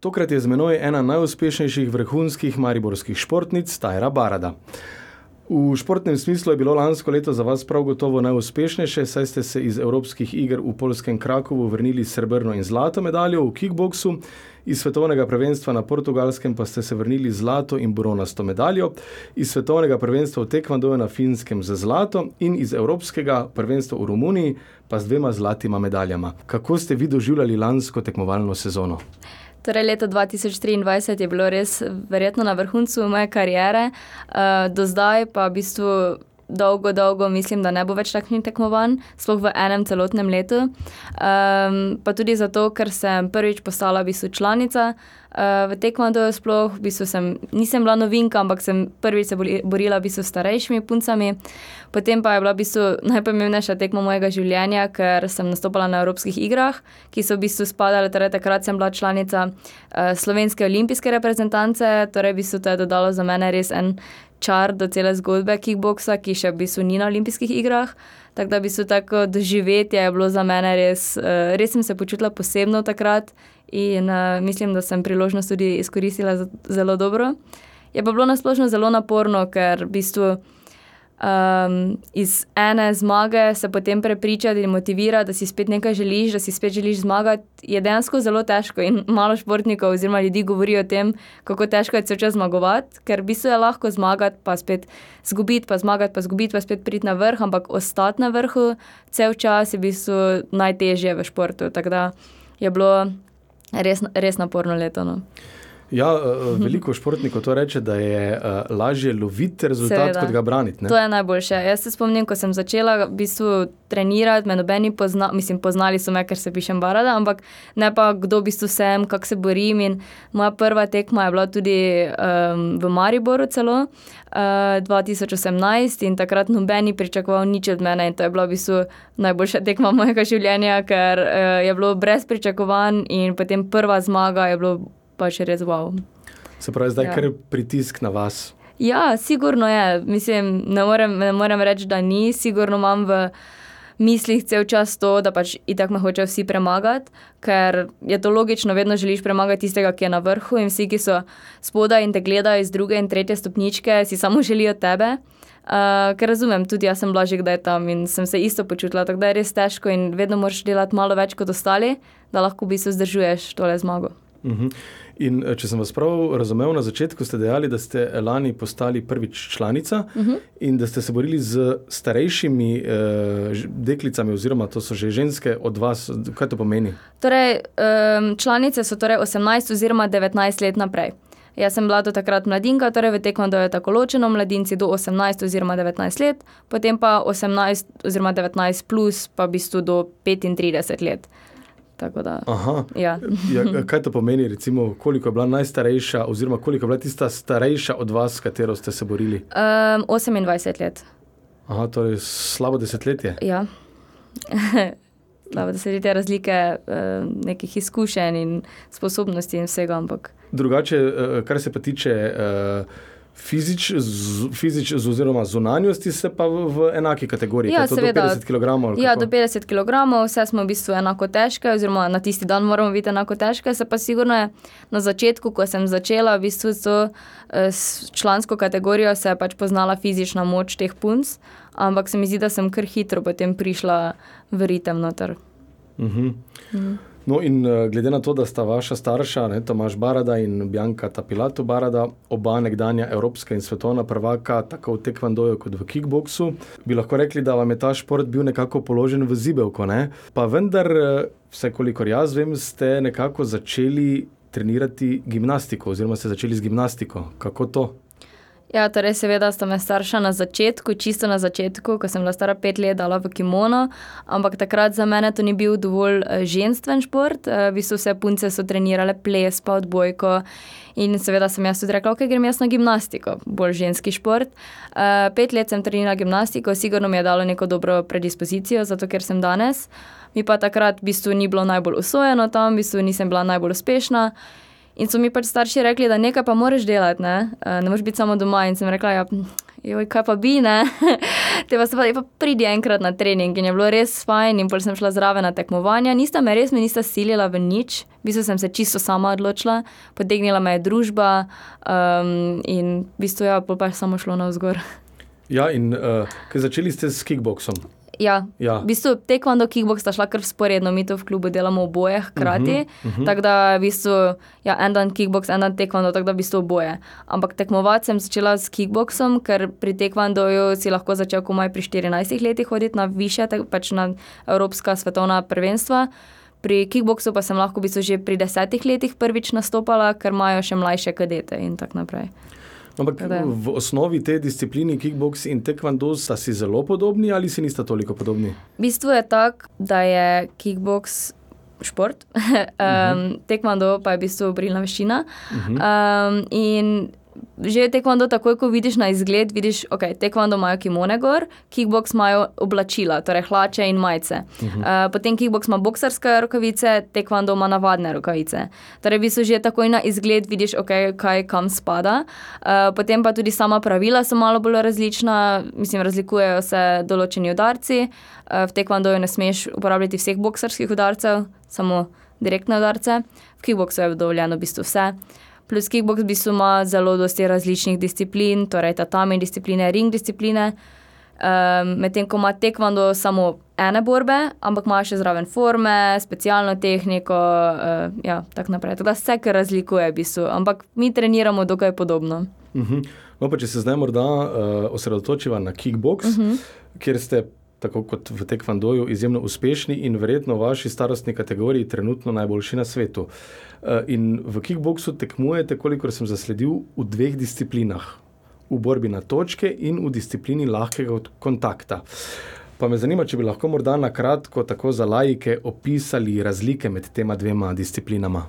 Tokrat je z menoj ena najuspešnejših vrhunskih mariborskih športnic, Tajra Barada. V športnem smislu je bilo lansko leto za vas prav gotovo najuspešnejše, saj ste se iz evropskih iger v polskem Krakovu vrnili s srebrno in zlato medaljo v kickboksu, iz svetovnega prvenstva na portugalskem pa ste se vrnili z zlato in bronasto medaljo, iz svetovnega prvenstva v tekvandoju na finskem z zlato in iz evropskega prvenstva v Romuniji pa z dvema zlatima medaljama. Kako ste vi doživljali lansko tekmovalno sezono? Torej, leto 2023 je bilo res verjetno na vrhuncu moje kariere, uh, do zdaj pa v bistvu dolgo, dolgo mislim, da ne bo več takšnih tekmovanj, sploh v enem celotnem letu. Um, pa tudi zato, ker sem prvič postala v bistvu članica uh, v tekmovanju, sploh v bistvu sem, nisem bila novinka, ampak sem prvič se borila v bistvu s starejšimi puncami. Potem pa je bila v bistvu najpomembnejša tekma mojega življenja, ker sem nastopala na Evropskih igrah, ki so v bistvu spadale, torej takrat sem bila članica uh, slovenske olimpijske reprezentance, torej v bistvu to je dodalo za mene res en čar do cele zgodbe kickboksa, ki še v bistvu ni na olimpijskih igrah. Tako da bi se tako doživetje bilo za mene res, uh, res sem se počutila posebno takrat in uh, mislim, da sem priložnost tudi izkoristila zelo dobro. Je pa bilo nasplošno zelo naporno, ker v bistvu um, iz ene zmage se potem prepričati in motivirati, da si spet nekaj želiš, da si spet želiš zmagati, je dejansko zelo težko. In malo športnikov oziroma ljudi govori o tem, kako težko je vse zmagovati, ker bi se je lahko zmagati, pa spet zgubiti, pa zmagati, pa zgubiti, pa spet priti na vrh, ampak ostati na vrhu cel čas je v bistvu najtežje v športu. Tako da je bilo res, res naporno leto. No. Ja, eh, eh, veliko športnikov to reče, da je uh, lažje loviti rezultat, Seveda. kot ga braniti. Ne? To je najboljše. Jaz se spomnim, ko sem začela v bistvu trenirati, me nobeni pozna, mislim, poznali so me, ker se pišem barada, ampak ne pa kdo v bistvu sem, kako se borim. In moja prva tekma je bila tudi um, v Mariboru celo. Uh, 2018 in takrat nobeni pričakoval nič od mene, in to je bila v bistvu najboljša tekma mojega življenja, ker uh, je bilo brez pričakovanj, in potem prva zmaga je bilo pa še res wow. Se pravi, zdaj ja. kar je pritisk na vas. Ja, sigurno je. Mislim, ne morem, ne morem reči, da ni. Sigurno imam v mislih cel čas to, da pač itak me hočejo vsi premagati, ker je to logično, vedno želiš premagati tistega, ki je na vrhu in vsi, ki so spodaj in te gledajo iz druge in tretje stopničke, si samo želijo tebe. Uh, ker razumem, tudi jaz sem bila že kdaj tam in sem se isto počutila, tako da je res težko in vedno moraš delati malo več kot ostali, da lahko v bistvu zdržuješ tole zmago. Uh mhm. -huh. In eh, če sem vas prav razumel, na začetku ste dejali, da ste lani postali prvič članica uh mhm. -huh. in da ste se borili z starejšimi eh, deklicami, oziroma to so že ženske od vas. Kaj to pomeni? Torej, um, članice so torej 18 oziroma 19 let naprej. Jaz sem bila do takrat mladinka, torej v tekmo je tako ločeno, mladinci do 18 oziroma 19 let, potem pa 18 oziroma 19 plus pa v bistvu do 35 let. Da, ja. ja, kaj to pomeni, recimo, koliko je bila najstarejša, oziroma koliko je bila tista starejša od vas, s katero ste se borili? Um, 28 let. Aha, torej slabo desetletje. Ja. slabo desetletje razlike nekih izkušenj in sposobnosti in vsega. Ampak. Drugače, uh, kar se pa tiče. Uh, fizič, z, fizič z, oziroma zunanjosti, se pa v, v enaki kategoriji. Ja, seveda. Do 50 kg. Ja, do 50 kg, vse smo v bistvu enako težke, oziroma na tisti dan moramo biti enako težke. Se pa sigurno je na začetku, ko sem začela v bistvu s, s člansko kategorijo, se je pač poznala fizična moč teh punc, ampak se mi zdi, da sem kar hitro potem prišla v ritem noter. Uh -huh. No, in uh, glede na to, da sta vaša starša, ne, Tomaš Barada in Bjanka Tapilato Barada, oba nekdanja evropska in svetovna prvaka, tako v tekvandoju kot v kickboksu, bi lahko rekli, da vam je ta šport bil nekako položen v zibelko. Ne? Pa vendar, eh, vse kolikor jaz vem, ste nekako začeli trenirati gimnastiko, oziroma ste začeli z gimnastiko. Kako to? Ja, torej, seveda sta me starša na začetku, čisto na začetku, ko sem bila stara pet let, dala v kimono, ampak takrat za mene to ni bil dovolj eh, ženski šport. Eh, v bistvu vse punce so trenirale ples, pa odbojko. In seveda sem jaz tudi rekla, ok, grem jaz na gimnastiko, bolj ženski šport. Uh, pet let sem trenirala gimnastiko, sigurno mi je dalo neko dobro predispozicijo, zato ker sem danes. Mi pa takrat v bistvu ni bilo najbolj usvojeno tam, v bistvu nisem bila najbolj uspešna. In so mi pač starši rekli, da nekaj pa moraš delati, ne, uh, ne moreš biti samo doma. In sem rekla, ja, joj, kaj pa bi, ne. Te pa se pa, pa pridi enkrat na trening in je bilo res fajn in pol sem šla zraven na tekmovanja. Nista me res, me nista silila v nič, v bistvu sem se čisto sama odločila, potegnila me je družba um, in v bistvu ja, pol pa je samo šlo navzgor. Ja, in uh, začeli ste s kickboksom? Ja, Ja. v bistvu tekvando, kickbox sta šla kar sporedno, mi to v klubu delamo oboje hkrati. Uh -huh, uh -huh. Tako da v bistvu ja, en dan kickbox, en dan tekvando, tako da v bistvu oboje. Ampak tekmovati sem začela s kickboxom, ker pri tekvandoju si lahko začel komaj pri 14 letih hoditi na više, tek- pač na evropska svetovna prvenstva. Pri kickboxu pa sem lahko v bistvu že pri desetih letih prvič nastopala, ker imajo še mlajše kadete in tako naprej. Ampak da. v osnovi te disciplini, kickboks in taekwondo, sta si zelo podobni ali si nista toliko podobni? V bistvu je tako, da je kickbox šport, um, tekvando pa je v bistvu brilna veščina. Um, in že tekvando, takoj ko vidiš na izgled, vidiš, da okay, tekvando imajo kimone gor, kickbox imajo oblačila, torej hlače in majice. Uh, potem kickbox ima boksarske rokavice, tekvando ima navadne rokavice. Torej, v bistvu že takoj na izgled vidiš, okay, kaj kam spada. Uh, potem pa tudi sama pravila so malo bolj različna, mislim, razlikujejo se določeni udarci. Uh, v tekvandoju ne smeš uporabljati vseh boksarskih udarcev, samo direktne udarce. V kickboxu je dovoljeno v bistvu vse. Plus kickbox v bistvu ima zelo dosti različnih disciplin, torej tatami discipline, ring discipline. Um, Medtem ko ima tekvando samo ene borbe, ampak ima še zraven forme, specialno tehniko, uh, ja, tako naprej. Tako da se kar razlikuje v bistvu, ampak mi treniramo dokaj podobno. Mhm. No, pa če se zdaj morda uh, osredotočiva na kickboks, uh -huh. kjer ste, tako kot v tekvandoju, izjemno uspešni in verjetno v vaši starostni kategoriji trenutno najboljši na svetu. Uh, in v kickboksu tekmujete, kolikor sem zasledil, v dveh disciplinah. V borbi na točke in v disciplini lahkega kontakta. Pa me zanima, če bi lahko morda na kratko, tako za laike, opisali razlike med tema dvema disciplinama.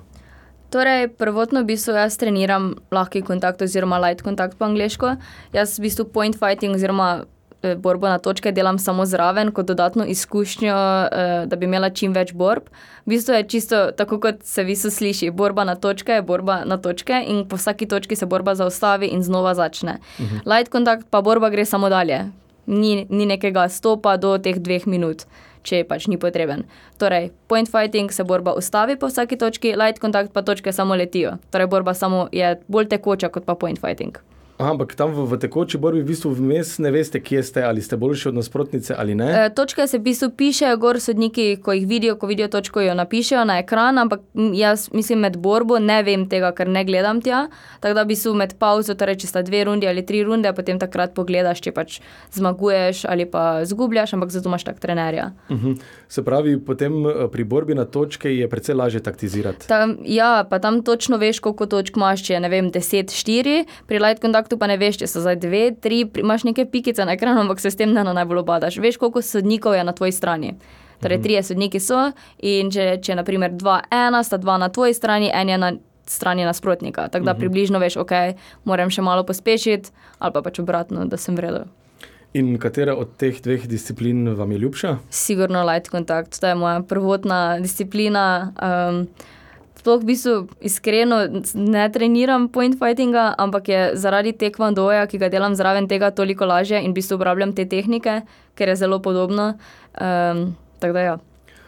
Torej, prvotno v bistvu jaz treniram lahki kontakt oziroma light kontakt po angliško. Jaz v bistvu point fighting oziroma eh, borbo na točke delam samo zraven kot dodatno izkušnjo, eh, da bi imela čim več borb. V bistvu je čisto tako, kot se viso sliši. Borba na točke je borba na točke in po vsaki točki se borba zaustavi in znova začne. Uh -huh. Light kontakt pa borba gre samo dalje. Ni, ni nekega stopa do teh dveh minut, če pač ni potreben. Torej, point fighting se borba ustavi po vsaki točki, light kontakt pa točke samo letijo. Torej, borba samo je bolj tekoča kot pa point fighting. Aha, ampak tam v, v tekoči borbi v bistvu vmes ne veste, kje ste, ali ste boljši od nasprotnice ali ne. E, točke se v bistvu pišejo, gor sodniki, ko jih vidijo, ko vidijo točko, jo napišejo na ekran, ampak jaz mislim med borbo ne vem tega, ker ne gledam tja. Tako da v bistvu med pauzo, torej če sta dve rundi ali tri runde, potem takrat pogledaš, če pač zmaguješ ali pa zgubljaš, ampak zato imaš tak trenerja. Uh -huh. Se pravi, potem eh, pri borbi na točke je precej lažje taktizirati. Tam, ja, pa tam točno veš, koliko točk imaš, če je ne vem, 10, 4, pri light kontaktu pa ne veš, če so zdaj 2, 3, pri- imaš neke pikice na ekranu, ampak se s tem ne najbolj obadaš. Veš, koliko sodnikov je na tvoji strani. Torej, trije sodniki so in če, če naprimer dva, ena, sta dva na tvoji strani, en je na strani nasprotnika. Tako da približno veš, ok, moram še malo pospešiti, ali pa pač obratno, da sem vredno. In katera od teh dveh disciplin vam je ljubša? Sigurno light kontakt, to je moja prvotna disciplina. Um, Sploh v bistvu iskreno ne treniram point fightinga, ampak je zaradi tekvandoja, ki ga delam zraven tega, toliko lažje in v bistvu uporabljam te tehnike, ker je zelo podobno. Um, tako da ja.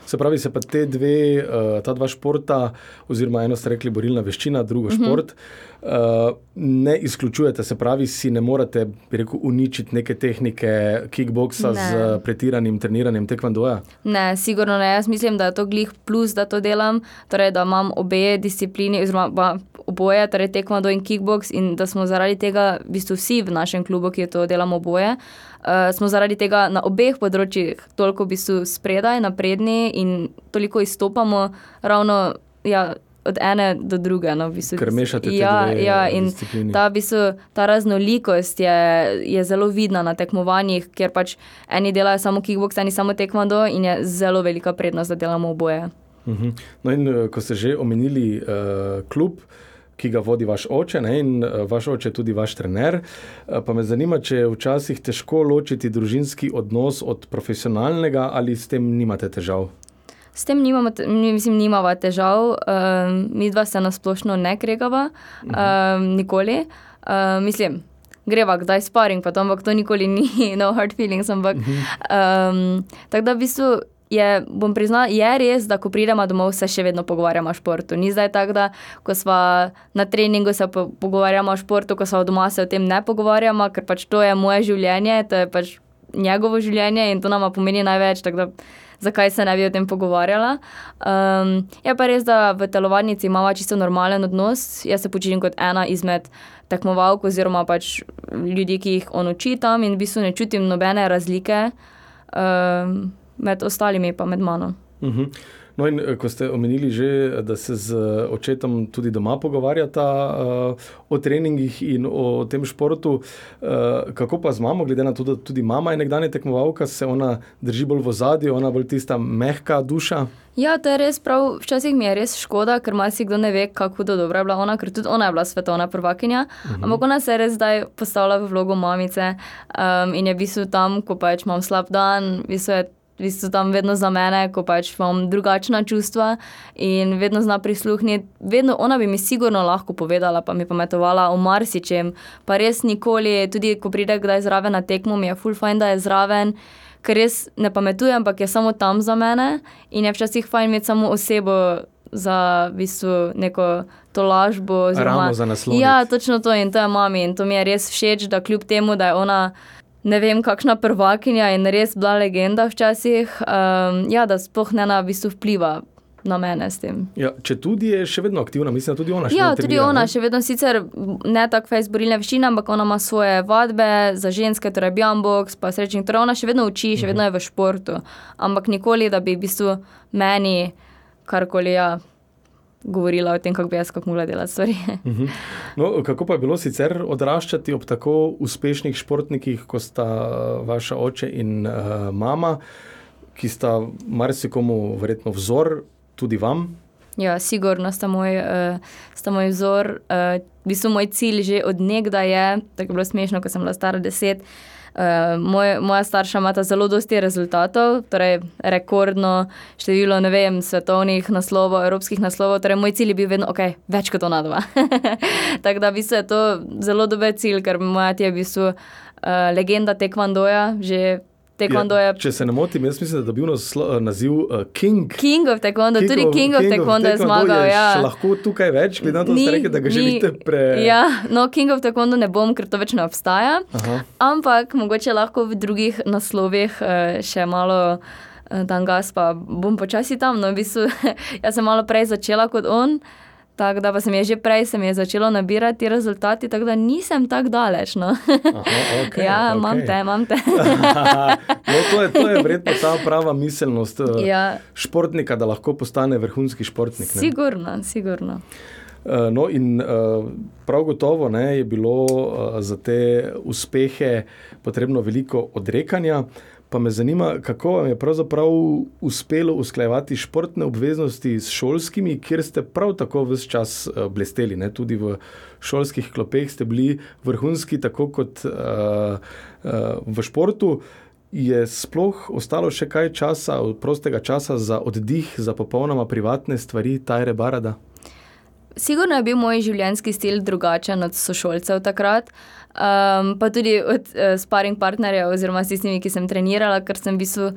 Se pravi, se pa te dve, uh, ta dva športa, oziroma eno ste rekli borilna veščina, drugo šport, uh -huh. uh, ne izključujete. Se pravi, si ne morete, bi rekel, uničiti neke tehnike kickboksa Ne. z pretiranim treniranjem tekvandoja. Ne, sigurno ne. Jaz mislim, da je to glih plus, da to delam, torej da imam obe disciplini, oziroma oboje, torej tekmovado in kickbox, in da smo zaradi tega, v bistvu vsi v našem klubu, ki to delamo oboje, uh, smo zaradi tega na obeh področjih toliko v bistvu spredaj, napredni in toliko izstopamo ravno. Ja, Od ene do druge. No, v bistvu. Ker mešate te ja, dve, ja, in disciplini. ta, v bistvu, ta raznolikost je, je zelo vidna na tekmovanjih, ker pač eni delajo samo kickbox, eni samo tekmovado in je zelo velika prednost, da delamo oboje. Uh -huh. No, in eh, ko ste že omenili uh, klub, ki ga vodi vaš oče, ne, in uh, vaš oče je tudi vaš trener, uh, pa me zanima, če je včasih težko ločiti družinski odnos od profesionalnega ali s tem nimate težav. S tem nimamo, mislim, nimava težav, um, mi dva se nasplošno ne kregava, um, nikoli. Um, mislim, greva kdaj sparing, pa to, ampak to nikoli ni no hard feelings. Ampak, um, tako da v bistvu je, bom priznala, je res, da ko pridemo domov, se še vedno pogovarjamo o športu. Ni zdaj tako, da ko smo na treningu, se po, pogovarjamo o športu, ko smo doma, se o tem ne pogovarjamo, ker pač to je moje življenje, to je pač njegovo življenje in to nama pomeni največ. Zakaj se ne bi o tem pogovarjala? Um, je pa res, da v telovadnici imamo čisto normalen odnos. Jaz se počutim kot ena izmed tekmovalk, oziroma pač ljudi, ki jih on uči tam, in v bistvu ne čutim nobene razlike um, med ostalimi, pa med mano. Uh -huh. No, in ko ste omenili že, da se z očetom tudi doma pogovarjata uh, o treningih in o tem športu, uh, kako pa z mamo, glede na to, da tudi mama je nekdanja tekmovalka, se ona drži bolj v zadju, ona bolj tista mehka duša. Ja, to je res prav. Včasih mi je res škoda, ker marsikdo ne ve, kako dobro je bila ona, ker tudi ona je bila svetovna prvakinja. Uh -huh. Ampak ona se je res zdaj postavila v vlogo mamice um, in je v bistvu tam, ko pač imam slab dan, v bistvu je v bistvu tam vedno za mene, ko pač imam drugačna čustva in vedno zna prisluhniti. Vedno ona bi mi sigurno lahko povedala, pa mi pametovala o marsičem, pa res nikoli, tudi ko pride kdaj zraven na tekmo, mi je full fajn, da je zraven. Ker res ne pametujem, ampak je samo tam za mene in je včasih fajn imeti samo osebo za v bistvu neko to lažbo. Oziroma, za naslov. Ja, točno to in to je mami in to mi je res všeč, da kljub temu, da je ona ne vem, kakšna prvakinja in res bila legenda včasih, um, ja, da sploh ne na bistvu vpliva. Na mene s tem. Ja, če tudi je še vedno aktivna, mislim, da tudi ona še ja, vedno. Ja, tudi ona, ne? še vedno sicer ne tako fajn borilne veščine, ampak ona ima svoje vadbe za ženske, torej Bjambox, pa srečni. Torej ona še vedno uči, še vedno je v športu. Ampak nikoli, da bi v bistvu meni karkoli. Ja, govorila o tem, kako bi jaz kako mogla delati stvari. Mhm. no, kako pa je bilo sicer odraščati ob tako uspešnih športnikih, kot sta vaša oče in uh, mama, ki sta marsikomu verjetno vzor, tudi vam? Ja, sigurno sta moj, uh, sta moj vzor. Uh, v bistvu moj cilj že od nekdaj je, tako je bilo smešno, ko sem bila stara deset. Uh, moj, moja starša ima zelo dosti rezultatov, torej rekordno število vem, svetovnih naslovov, evropskih naslovov. Torej moj cilj je bil vedno, ok, več kot ona dva. Tako da v bistvu je to zelo dober cilj, ker moja ti je v bistvu uh, legenda tekvandoja, že Taekwondo je. Če se ne motim, jaz mislim, da je dobil naziv uh, King. King of Taekwondo, King tudi of, King of Taekwondo je zmagal. Ja. Lahko tukaj več, glede na to, ni, rekel, da ga ni, želite pre. Ja, no, King of Taekwondo ne bom, ker to več ne obstaja. Aha. Ampak mogoče lahko v drugih naslovih uh, še malo. Dan gas, pa bom počasi tam. No, v bistvu, jaz sem malo prej začela kot on, uh, Tako da pa se mi je že prej je začelo nabirati rezultati, tako da nisem tako daleč. No. Aha, okay, ja, okay. imam te, imam te. no, to je, je verjetno ta prava miselnost eh, ja. športnika, da lahko postane vrhunski športnik. Ne? Sigurno, sigurno. Eh, no, in eh, prav gotovo ne, je bilo za te uspehe potrebno veliko odrekanja. Pa me zanima, kako vam je pravzaprav uspelo usklajevati športne obveznosti s šolskimi, kjer ste prav tako vse čas uh, blesteli. Ne? Tudi v šolskih klopeh ste bili vrhunski, tako kot uh, uh, v športu. Je sploh ostalo še kaj časa, prostega časa za oddih, za popolnoma privatne stvari, Tajre Barada? Sigurno je bil moj življenjski stil drugačen od sošolcev takrat, um, pa tudi od uh, sparing partnerjev, oziroma s tistimi, ki sem trenirala, ker sem v bistvu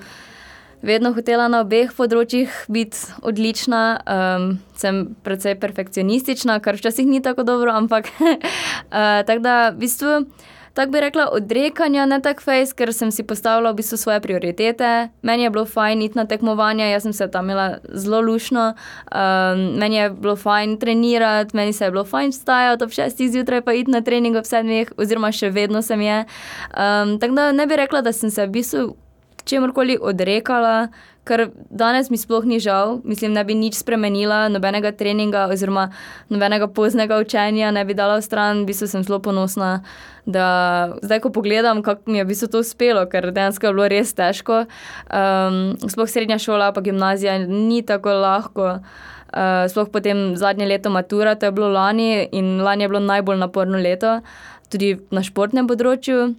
vedno hotela na obeh področjih biti odlična. Um, sem precej perfekcionistična, kar včasih ni tako dobro, ampak uh, tako da v bistvu tako bi rekla, odrekanja, ne tako fejs, ker sem si postavila v bistvu svoje prioritete. Meni je bilo fajn iti na tekmovanje, jaz sem se tam imela zelo lušno, um, meni je bilo fajn trenirati, meni se je bilo fajn vstajati ob 6. zjutraj, pa iti na trening ob 7. oziroma še vedno sem je. Um, tako da ne bi rekla, da sem se v bistvu čemorkoli odrekala. Ker danes mi sploh ni žal, mislim, ne bi nič spremenila, nobenega treninga oziroma nobenega poznega učenja ne bi dala v stran, v bistvu sem zelo ponosna da zdaj, ko pogledam, kako mi je v bistvu to uspelo, ker dejansko je bilo res težko. Um, sploh srednja šola, pa gimnazija ni tako lahko. Uh, sploh potem zadnje leto matura, to je bilo lani in lani je bilo najbolj naporno leto, tudi na športnem področju.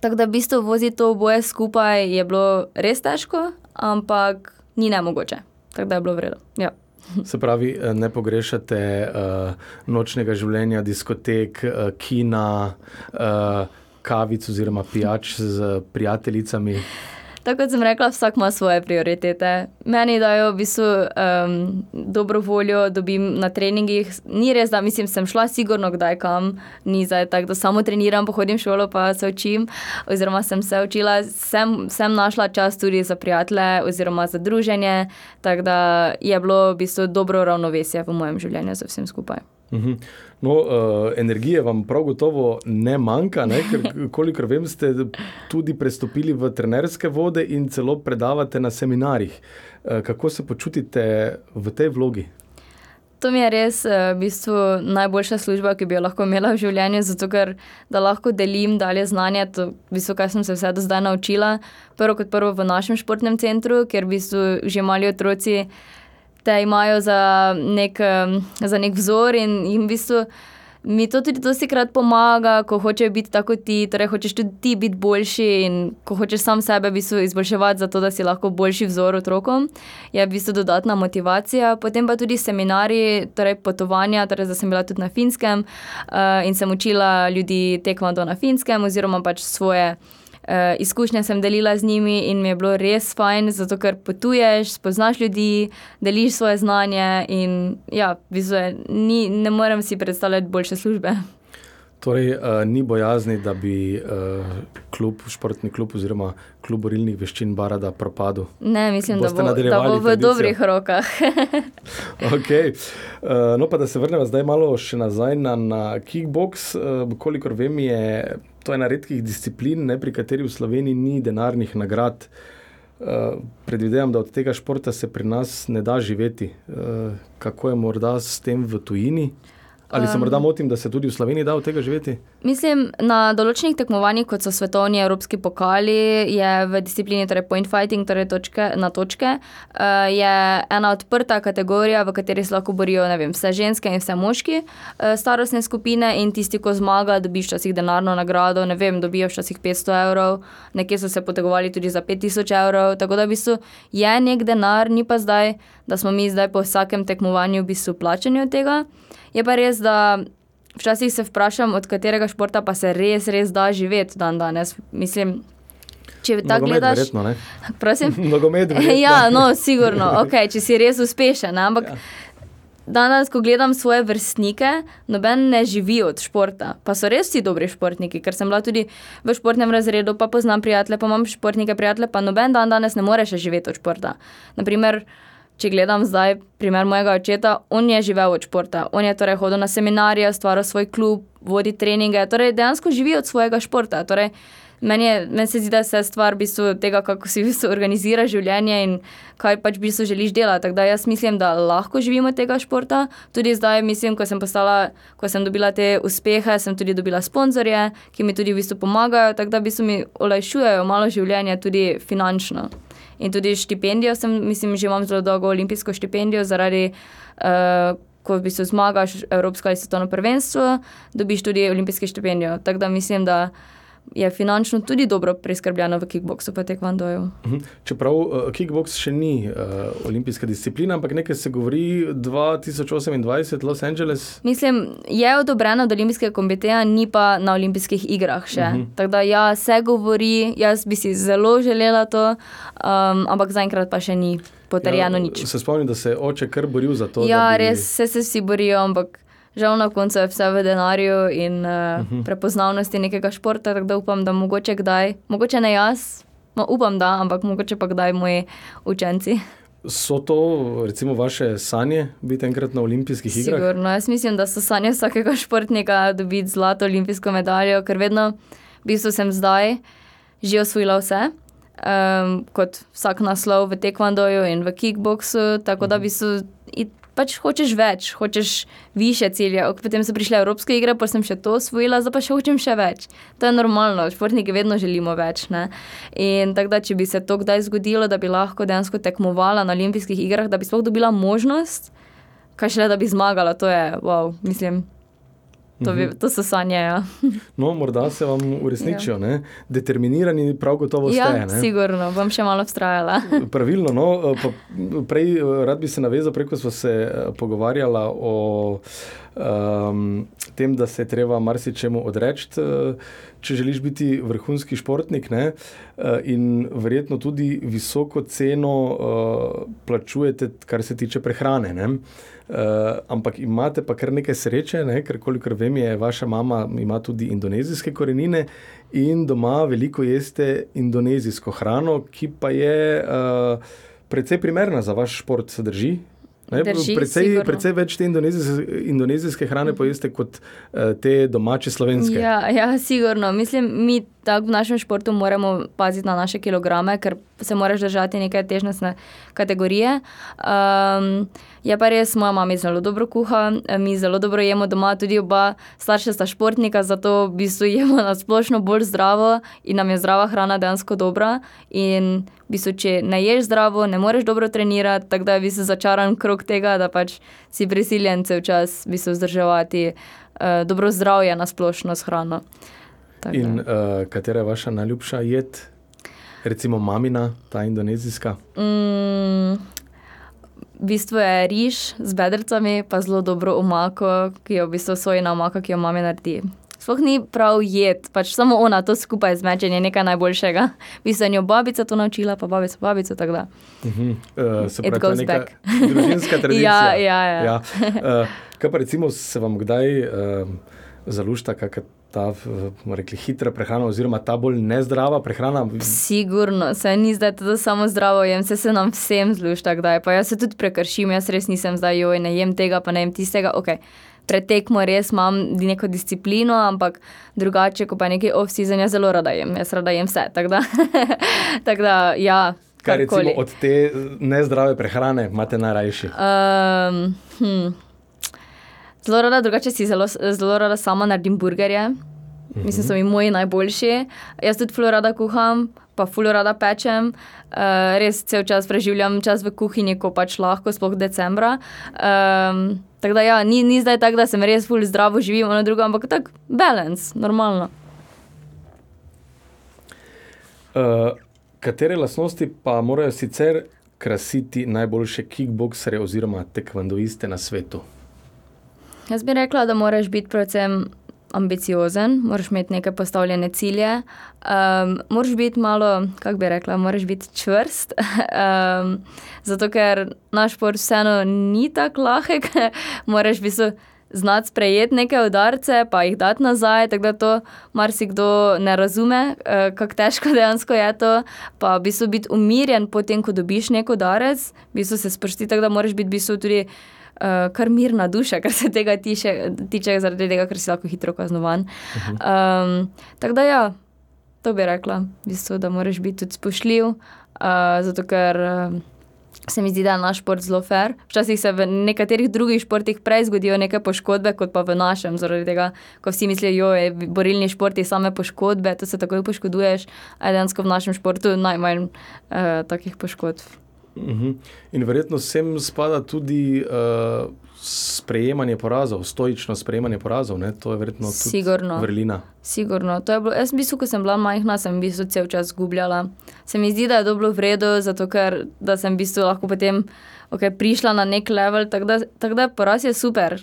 Tako da v bistvu voziti to oboje skupaj je bilo res težko, ampak ni ne mogoče. Tako da je bilo vredno. Ja. Se pravi, eh, ne pogrešate uh, nočnega življenja, diskotek, uh, kina, uh, kavic oziroma pijač z prijateljicami. Tako kot sem rekla, vsak ima svoje prioritete. Meni dajo v bistvu um, dobro voljo, dobim na treningih. Ni res, da mislim, sem šla sigurno kdaj kam, ni zdaj tako, da samo treniram, pohodim šolo, pa se učim. Oziroma sem se učila, sem, sem našla čas tudi za prijatelje oziroma za druženje. Tako da je bilo v bistvu dobro ravnovesje v mojem življenju z vsem skupaj. Mhm. No, uh, energije vam prav gotovo ne manjka, ne? ker, kolikor vem, ste tudi prestopili v trenerske vode in celo predavate na seminarjih. Uh, kako se počutite v tej vlogi? To mi je res uh, v bistvu najboljša služba, ki bi jo lahko imela v življenju, zato ker lahko delim dalje znanje, to, v bistvu, kar sem se vse do zdaj naučila. Prvo kot prvo v našem športnem centru, ker v bistvu že mali otroci te imajo za nek, za nek vzor in jim v bistvu. Mi to tudi dosti krat pomaga, ko hočeš biti tako ti, torej hočeš tudi ti biti boljši in ko hočeš sam sebe v bistvu izboljševati, zato da si lahko boljši vzor otrokom, je v bistvu dodatna motivacija. Potem pa tudi seminari, torej potovanja, torej da sem bila tudi na finskem uh, in sem učila ljudi tekmovati na finskem oziroma pač svoje. Uh, izkušnje sem delila z njimi in mi je bilo res fajn, zato ker potuješ, spoznaš ljudi, deliš svoje znanje. In, ja, vizuje, ni, ne morem si predstavljati boljše službe. Torej, uh, ni bojazni, da bi uh, klub, športni klub oziroma klub borilnih veščin Barada propadel. Ne, mislim, da bo, da bo v dobrih rokah. okay. uh, no, pa da se vrnemo zdaj malo še nazaj na, na kickbox. Uh, kolikor vem, je to ena redkih disciplin, ne, pri kateri v Sloveniji ni denarnih nagrad. Uh, predvidevam, da od tega športa se pri nas ne da živeti. Uh, kako je morda s tem v tujini? Ali se morda motim, da se tudi v Sloveniji da od tega živeti? Mislim, na določenih tekmovanjih, kot so svetovni evropski pokali, je v disciplini torej point fighting, torej točke, na točke, uh, je ena odprta kategorija, v kateri se lahko borijo vem, vse ženske in vse moški uh, starostne skupine in tisti, ko zmaga, dobiš včasih denarno nagrado, ne vem, dobijo včasih 500 evrov, nekje so se potegovali tudi za 5000 evrov, tako da v bistvu je nek denar, ni pa zdaj, da smo mi zdaj po vsakem tekmovanju v bistvu plačeni od tega. Je pa res, da včasih se vprašam, od katerega športa pa se res, res da živeti dan danes. Mislim, če tako gledaš. Verjetno, Prosim. Nogomet. ja, no, sigurno, okay, če si res uspešen. Ampak ja. danes, ko gledam svoje vrstnike, noben ne živi od športa. Pa so res vsi dobri športniki, ker sem bila tudi v športnem razredu, pa poznam prijatelje, pa imam športnike prijatelje, pa noben dan danes ne more še živeti od športa. Naprimer, če gledam zdaj primer mojega očeta, on je živel od športa. On je torej hodil na seminarije, stvaril svoj klub, vodi treninge, torej dejansko živi od svojega športa. Torej, meni, je, meni se zdi, da se stvar v bistvu tega, kako si v bistvu organizira življenje in kaj pač v bistvu želiš delati. Tako da jaz mislim, da lahko živimo tega športa. Tudi zdaj, mislim, ko sem, postala, ko sem dobila te uspehe, sem tudi dobila sponzorje, ki mi tudi v bistvu pomagajo, tako da v bistvu mi olajšujejo malo življenje tudi finančno. In tudi štipendijo, sem, mislim, že imam zelo dolgo olimpijsko štipendijo, zaradi, uh, ko v bistvu zmagaš Evropsko ali svetovno prvenstvo, dobiš tudi olimpijsko štipendijo. Tako da mislim, da je finančno tudi dobro preskrbljeno v kickboxu, pa tekvandoju. Mhm. Čeprav uh, kickbox še ni uh, olimpijska disciplina, ampak nekaj se govori 2028 Los Angeles. Mislim, je odobreno od olimpijskega komiteja, ni pa na olimpijskih igrah še. Uh mhm. -huh. Tako da ja, se govori, jaz bi si zelo želela to, um, ampak zaenkrat pa še ni. Potrjeno ja, nič. Se spomnim, da se je oče kar boril za to. Ja, bi... res se, se vsi borijo, ampak žal na koncu je vse v denarju in uh, uh -huh. prepoznavnosti nekega športa. Tako da upam, da mogoče kdaj, mogoče ne jaz, no, upam, da, ampak mogoče pa kdaj moji učenci. So to, recimo, vaše sanje, biti enkrat na olimpijskih igrah? Sigurno, jaz mislim, da so sanje vsakega športnika dobiti zlato olimpijsko medaljo, ker vedno, v bistvu sem zdaj že osvojila vse. Um, kot vsak naslov v tekvandoju in v kickboxu, tako da bi se pač hočeš več, hočeš više cilje. Potem so prišle Evropske igre, pa sem še to osvojila, zdaj pa še hočem še več. To je normalno, športniki vedno želimo več. Ne? In tako da, če bi se to kdaj zgodilo, da bi lahko dejansko tekmovala na olimpijskih igrah, da bi sploh dobila možnost, kaj šele da bi zmagala, to je wow, mislim. To, bi, to so sanje. Ja. No, morda se vam uresničijo. Ja. Determinirani, prav gotovo ste. Ja, sigurno, bom še malo vztrajala. Pravilno. No, pa prej rad bi se navezal, preko smo se pogovarjala o um, tem, da se je treba marsičemu odreči, če želiš biti vrhunski športnik. Ne? In verjetno tudi visoko ceno uh, plačujete, kar se tiče prehrane. Ne? Uh, ampak imate pa kar nekaj sreče, ne? ker kolikor vem, je vaša mama ima tudi indonezijske korenine in doma veliko jeste indonezijsko hrano, ki pa je uh, precej primerna za vaš šport, se drži. Predvsej, predvsej več te indonezijske, indonezijske hrane pojeste kot uh, te domače slovenske. Ja, ja, sigurno. Mislim, mi tako v našem športu moramo paziti na naše kilograme, ker se moraš držati neke težnostne kategorije. Um, je pa res, moja mama zelo dobro kuha, mi zelo dobro jemo doma, tudi oba starša sta športnika, zato v bistvu jemo na splošno bolj zdravo in nam je zdrava hrana dejansko dobra. In v bistvu, če ne ješ zdravo, ne moreš dobro trenirati, tako da je v bistvu začaran krok tega, da pač si prisiljen vse čas v bistvu vzdrževati uh, dobro zdravje na splošno s hrano. Tak in uh, katera je vaša najljubša jed? Recimo mamina, ta indonezijska. Mm, v bistvu je riž z bedrcami, pa zelo dobro omako, ki je v bistvu sojna omaka, ki jo mami naredi. Sploh ni prav jed, pač samo ona to skupaj zmečen je nekaj najboljšega. Bi se njo babica to naučila, pa babica, babica, tako da. Uh -huh. uh, se pravi, to je neka družinska tradicija. ja, ja, ja. ja. Uh, kaj pa recimo se vam kdaj uh, zalušta, kakor ta rekli, hitra prehrana, oziroma ta bolj nezdrava prehrana? Sigurno, se ni zdaj to samo zdravo, jem se, se nam vsem zlušta, kdaj. Pa jaz se tudi prekršim, jaz res nisem zdaj, joj, ne jem tega, pa ne jem tistega. Okay. Pretekmo res imam neko disciplino, ampak drugače, ko pa nekaj off-season, jaz zelo rada jem, jaz rada jem vse. Tako da, tak da, ja. Kaj recimo od te nezdrave prehrane imate najrajši? Um, hm. Zelo rada, drugače si zelo, zelo rada sama naredim burgerje. Mislim, da so mi moji najboljši. Jaz tudi ful rada kuham, pa ful rada pečem. Uh, res cel čas preživljam čas v kuhinji, ko pač lahko, sploh decembra. Um, tako da ja, ni, ni zdaj tako, da sem res ful zdravo živim, ono drugo, ampak tako balans, normalno. Uh, katere lastnosti pa morajo sicer krasiti najboljše kickboksere oziroma tekvandoiste na svetu? Jaz bi rekla, da moraš biti predvsem ambiciozen, moraš imeti neke postavljene cilje, um, moraš biti malo, kako bi rekla, moraš biti čvrst. um, zato, ker naš šport vseeno ni tako lahek, moraš biti. Znati sprejeti neke udarce, pa jih dati nazaj, tako da to marsikdo ne razume, eh, kako težko dejansko je to. Pa v bistvu biti umirjen, potem ko dobiš neko udarec, v bistvu se sprosti, tako da moraš biti v bistvu tudi uh, kar mirna duša, kar se tega tiče, tiče zaradi tega, ker si lahko hitro kaznovan. Um, tako da, ja, to bi rekla, v bistvu, da moraš biti tudi spoštljiv, uh, zato ker. Uh, Se mi zdi, da je naš šport zelo fair. Včasih se v nekaterih drugih športih prej zgodijo neke poškodbe, kot pa v našem, zaradi tega, ko vsi mislijo, da je borilni šport same poškodbe, to se takoj poškoduješ, a dejansko v našem športu najmanj uh, takih poškodb. Mhm. In verjetno sem spada tudi uh, sprejemanje porazov, stoično sprejemanje porazov. Ne? To je verjetno tudi vrlina. Sigurno. To je bilo, jaz, v bistvu, ko sem bila majhna, sem v bistvu cel čas izgubljala. Se mi zdi, da je dobro vredo, zato ker sem v bistvu lahko potem okay, prišla na nek level. Tako da, tak da poraz je super.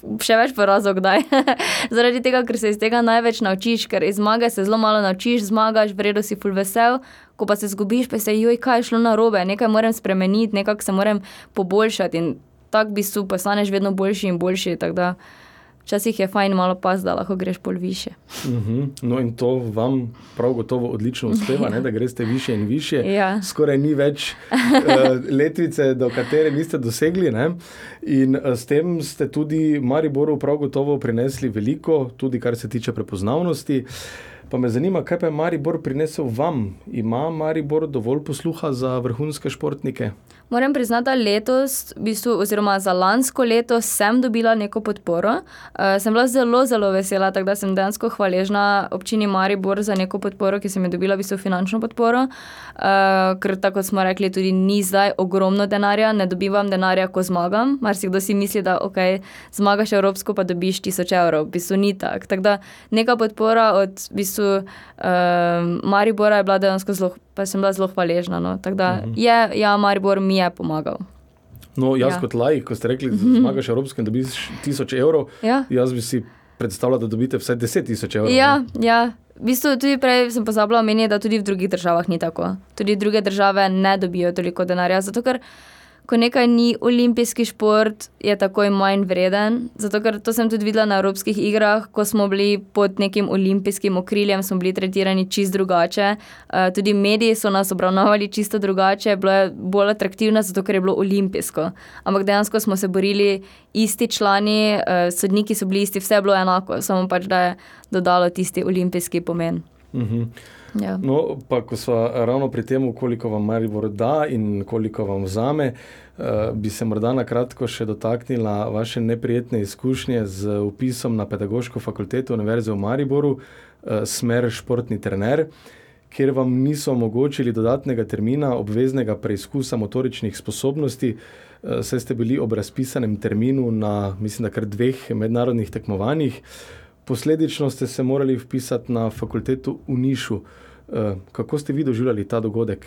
Še več porazov, kdaj. Zaradi tega, ker se iz tega največ naučiš, ker iz zmage se zelo malo naučiš, zmagaš, vredo si full vesel, ko pa se zgubiš, pa se joj, kaj je šlo na robe, nekaj moram spremeniti, nekaj se moram poboljšati in tako bi su postaneš vedno boljši in boljši. Včasih je fajn malo pas, da lahko greš pol više. Uh mhm. -huh. No, in to vam prav gotovo odlično uspeva, ne? da greste više in više. Ja. Skoraj ni več uh, letvice, do katere niste dosegli. Ne? In uh, s tem ste tudi Mariboru prav gotovo prinesli veliko, tudi kar se tiče prepoznavnosti. Pa me zanima, kaj pa je Maribor prinesel vam? Ima Maribor dovolj posluha za vrhunske športnike? Moram priznati, da letos, v bistvu, oziroma za lansko leto, sem dobila neko podporo. Uh, sem bila zelo, zelo vesela, tako da sem dejansko hvaležna občini Maribor za neko podporo, ki sem jo dobila, v bistvu finančno podporo. Uh, ker tako smo rekli, tudi ni zdaj ogromno denarja, ne dobivam denarja, ko zmagam. Mar si kdo si misli, da ok, zmagaš Evropsko, pa dobiš tisoč evrov. V bistvu ni tako. Tako da neka podpora od v bistvu, uh, Maribora je bila dejansko zelo pa sem bila zelo hvaležna. No. Tako da uh -huh. je, ja, Maribor mi je pomagal. No, jaz ja. kot lajk, ko ste rekli, da zmagaš Evropsko in dobiš tisoč evrov, ja. jaz bi si predstavljal, da dobite vsaj deset tisoč evrov. Ja, ne? ja. V bistvu tudi prej sem pozabila omeniti, da tudi v drugih državah ni tako. Tudi druge države ne dobijo toliko denarja. Zato, ker ko nekaj ni olimpijski šport, je takoj manj vreden. Zato, ker to sem tudi videla na Evropskih igrah, ko smo bili pod nekim olimpijskim okriljem, smo bili tretirani čist drugače. Uh, tudi mediji so nas obravnavali čisto drugače, bilo je bolj atraktivno, zato ker je bilo olimpijsko. Ampak dejansko smo se borili isti člani, uh, sodniki so bili isti, vse je bilo enako, samo pač da je dodalo tisti olimpijski pomen. Mhm. Ja. No, pa ko smo ravno pri tem, koliko vam Maribor da in koliko vam vzame, uh, bi se morda na kratko še dotaknila vaše neprijetne izkušnje z upisom na Pedagoško fakulteto Univerze v Mariboru, uh, smer športni trener, kjer vam niso omogočili dodatnega termina obveznega preizkusa motoričnih sposobnosti. Uh, saj ste bili ob razpisanem terminu na, mislim, da kar dveh mednarodnih tekmovanjih. Posledično ste se morali vpisati na fakulteto v Nišu. Eh, kako ste vi doživljali ta dogodek?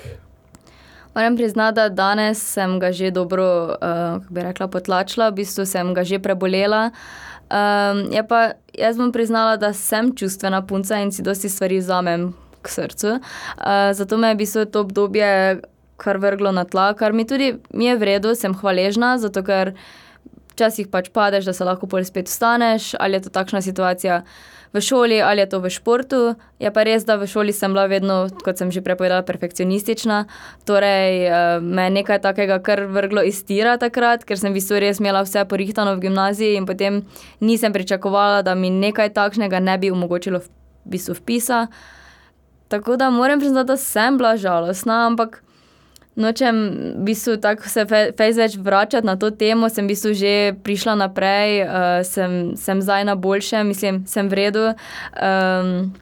Moram priznati, da danes sem ga že dobro, uh, kako bi rekla, potlačila, v bistvu sem ga že prebolela. Um, pa, jaz bom priznala, da sem čustvena punca in si dosti stvari vzamem k srcu. Uh, zato me je v bistvu to obdobje kar vrglo na tla, kar mi tudi mi je vredno, sem hvaležna, zato ker včasih pač padeš, da se lahko pol spet vstaneš, ali je to takšna situacija v šoli, ali je to v športu. Je pa res, da v šoli sem bila vedno, kot sem že prepovedala, perfekcionistična. Torej, eh, me je nekaj takega kar vrglo iz tira takrat, ker sem v bistvu res imela vse porihtano v gimnaziji in potem nisem pričakovala, da mi nekaj takšnega ne bi omogočilo v bistvu vpisa. Tako da moram priznati, da sem bila žalostna, ampak nočem v bistvu tako se fejs več vračati na to temo, sem v bistvu že prišla naprej, uh, sem, sem zdaj na boljše, mislim, sem v redu. Um,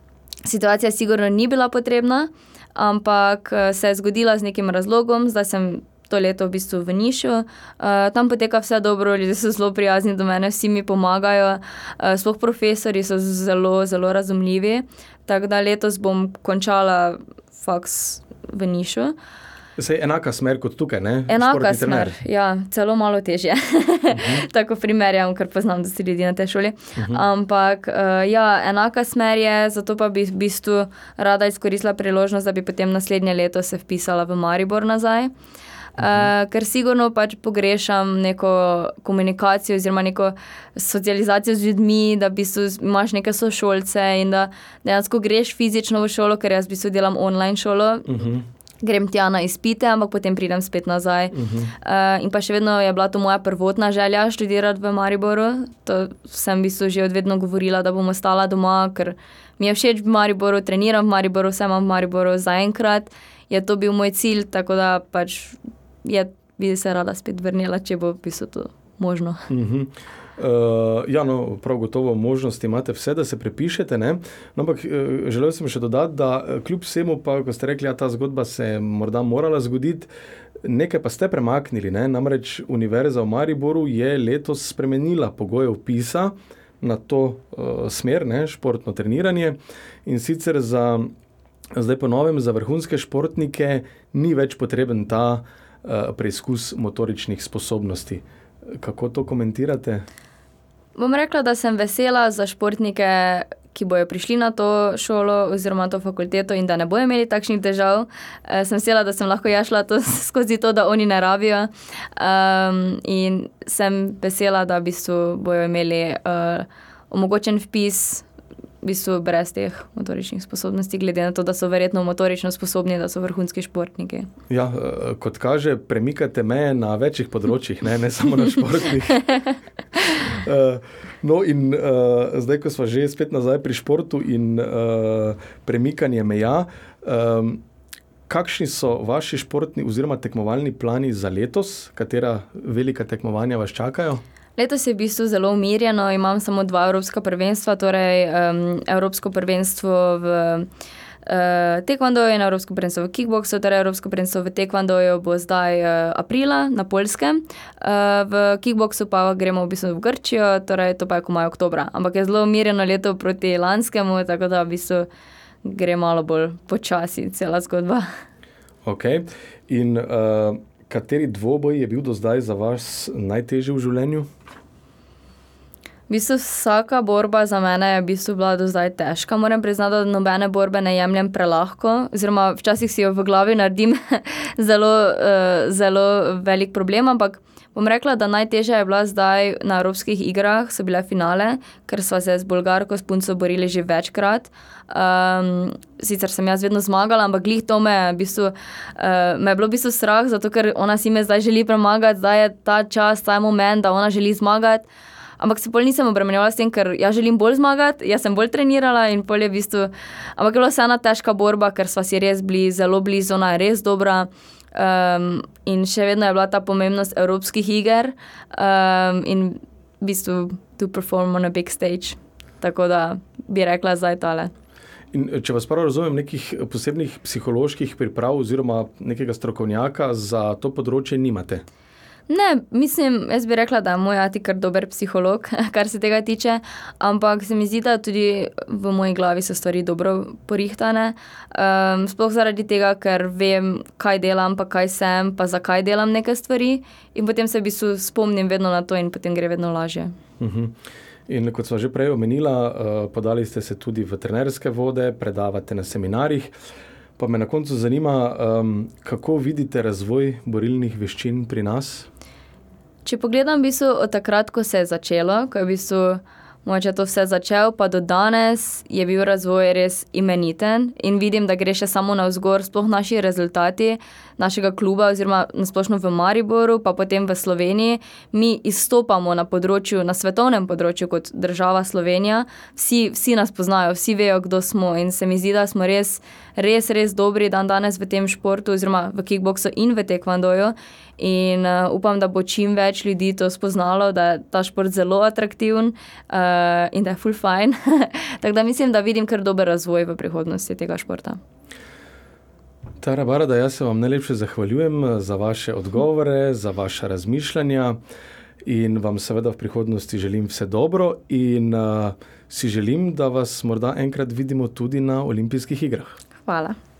situacija sigurno ni bila potrebna, ampak uh, se je zgodila z nekim razlogom, zdaj sem. To leto v bistvu v Nišu, uh, tam poteka vse dobro, ljudje so zelo prijazni do mene, vsi mi pomagajo, uh, sploh profesori so zelo, zelo razumljivi. Tako da letos bom končala faks v Nišu. Uh, Se je enaka smer kot tukaj, ne? Enaka smer, ja, celo malo težje. Uh -huh. Tako primerjam, ker poznam, da si ljudi na tej šoli. Uh -huh. Ampak, uh, ja, enaka smer je, zato pa bi v bistvu rada izkoristila priložnost, da bi potem naslednje leto se vpisala v Maribor nazaj. Uh, ker sigurno pač pogrešam neko komunikacijo, oziroma neko socializacijo z ljudmi, da bi imaš neke sošolce in da dejansko greš fizično v šolo, ker jaz v bistvu delam online šolo. Uh -huh grem tja na izpite, ampak potem pridem spet nazaj. Uh -huh. uh, in pa še vedno je bila to moja prvotna želja študirati v Mariboru. To sem v bistvu že odvedno govorila, da bom ostala doma, ker mi je všeč v Mariboru, treniram v Mariboru, vse imam v Mariboru zaenkrat. Je to bil moj cilj, tako da pač je, bi se rada spet vrnila, če bo v bistvu to možno. Uh mhm. -huh. Uh, ja, no, prav gotovo možnosti imate vse, da se prepišete. No, ampak uh, želel sem še dodati, da uh, kljub vsemu, pa, ko ste rekli, da ja, ta zgodba se je morda morala zgoditi, nekaj pa ste premaknili. Ne? Namreč Univerza v Mariboru je letos spremenila pogoje upisa na to uh, smer, ne? športno treniranje. In sicer za, zdaj po novem, za vrhunske športnike ni več potreben ta uh, preizkus motoričnih sposobnosti. Kako to komentirate? Bom rekla, da sem vesela za športnike, ki bojo prišli na to šolo oziroma to fakulteto in da ne bojo imeli takšnih težav. E, sem vesela, da sem lahko jašla to skozi to, da oni ne rabijo. Um, in sem vesela, da v bistvu bojo imeli uh, omogočen vpis v bistvu brez teh motoričnih sposobnosti, glede na to, da so verjetno motorično sposobni, da so vrhunski športniki. Ja, eh, kot kaže, premikate meje na večjih področjih, ne, ne samo na športnih. no, in uh, zdaj, ko smo že spet nazaj pri športu in uh, premikanju meja. Um, Kakšni so vaši športni oziroma tekmovalni plani za letos, katera velika tekmovanja vas čakajo? Letos je v bistvu zelo umirjeno, imam samo dva evropska prvenstva, torej um, Evropsko prvenstvo v uh, Tekvandoju in Evropsko prvenstvo v Kickboxu. Torej Evropsko prvenstvo v Tekvandoju bo zdaj uh, aprila na Poljskem, uh, v Kickboxu pa gremo v bistvu v Grčijo, torej to pa je komaj oktobra. Ampak je zelo umirjeno leto proti lanskemu, tako da v bistvu gre malo bolj počasi, cela zgodba. Okay. In uh, kateri dvoboj je bil do zdaj za vas najtežji v življenju? V bistvu vsaka borba za mene je v bistvu bila do zdaj težka. Moram priznati, da nobene borbe ne jemljem prelahko, oziroma včasih si jo v glavi naredim zelo, uh, zelo velik problem, ampak bom rekla, da najtežja je bila zdaj na Evropskih igrah, so bile finale, ker smo se z Bolgarko, s punco borili že večkrat. Um, sicer sem jaz vedno zmagala, ampak glih to me je, v bistvu, uh, me je bilo v bistvu strah, zato ker ona si me zdaj želi premagati, zdaj je ta čas, ta moment, da ona želi zmagati. Ampak se pol nisem obremenjevala s tem, ker jaz želim bolj zmagati, jaz sem bolj trenirala in pol je v bistvu. Ampak je bila vseeno težka borba, ker sva si res bili zelo blizu, ona je res dobra. Um, in še vedno je bila ta pomembnost evropskih iger um, in v bistvu to perform on a big stage. Tako da bi rekla zdaj tale. In če vas prav razumem, nekih posebnih psiholoških priprav oziroma nekega strokovnjaka za to področje nimate? Ne, mislim, jaz bi rekla, da je moj ati kar dober psiholog, kar se tega tiče, ampak se mi zdi, da tudi v moji glavi so stvari dobro porihtane. Um, sploh zaradi tega, ker vem, kaj delam, pa kaj sem, pa zakaj delam neke stvari, in potem se v bistvu spomnim vedno na to, in potem gre vedno lažje. Uh mhm. -huh. In kot smo že prej omenila, uh, podali ste se tudi v trenerske vode, predavate na seminarjih. Pa me na koncu zanima, um, kako vidite razvoj borilnih veščin pri nas? Če pogledam, v bistvu, od takrat, ko se je začelo, ko je v bistvu moče to vse začel, pa do danes je bil razvoj res imeniten in vidim, da gre še samo na vzgor, sploh naši rezultati našega kluba, oziroma nasplošno v Mariboru, pa potem v Sloveniji. Mi izstopamo na področju, na svetovnem področju kot država Slovenija, vsi, vsi nas poznajo, vsi vejo, kdo smo in se mi zdi, da smo res, res, res dobri dan danes v tem športu, oziroma v kickboxu in v tekvandoju. In uh, upam, da bo čim več ljudi to spoznalo, da je ta šport zelo atraktiven uh, in da je full fine. Tako da mislim, da vidim kar dober razvoj v prihodnosti tega športa. Tara Barada, jaz se vam najlepše zahvaljujem eh, za vaše odgovore, za vaše razmišljanja in vam seveda v prihodnosti želim vse dobro in uh, si želim, da vas morda enkrat vidimo tudi na olimpijskih igrah. Hvala.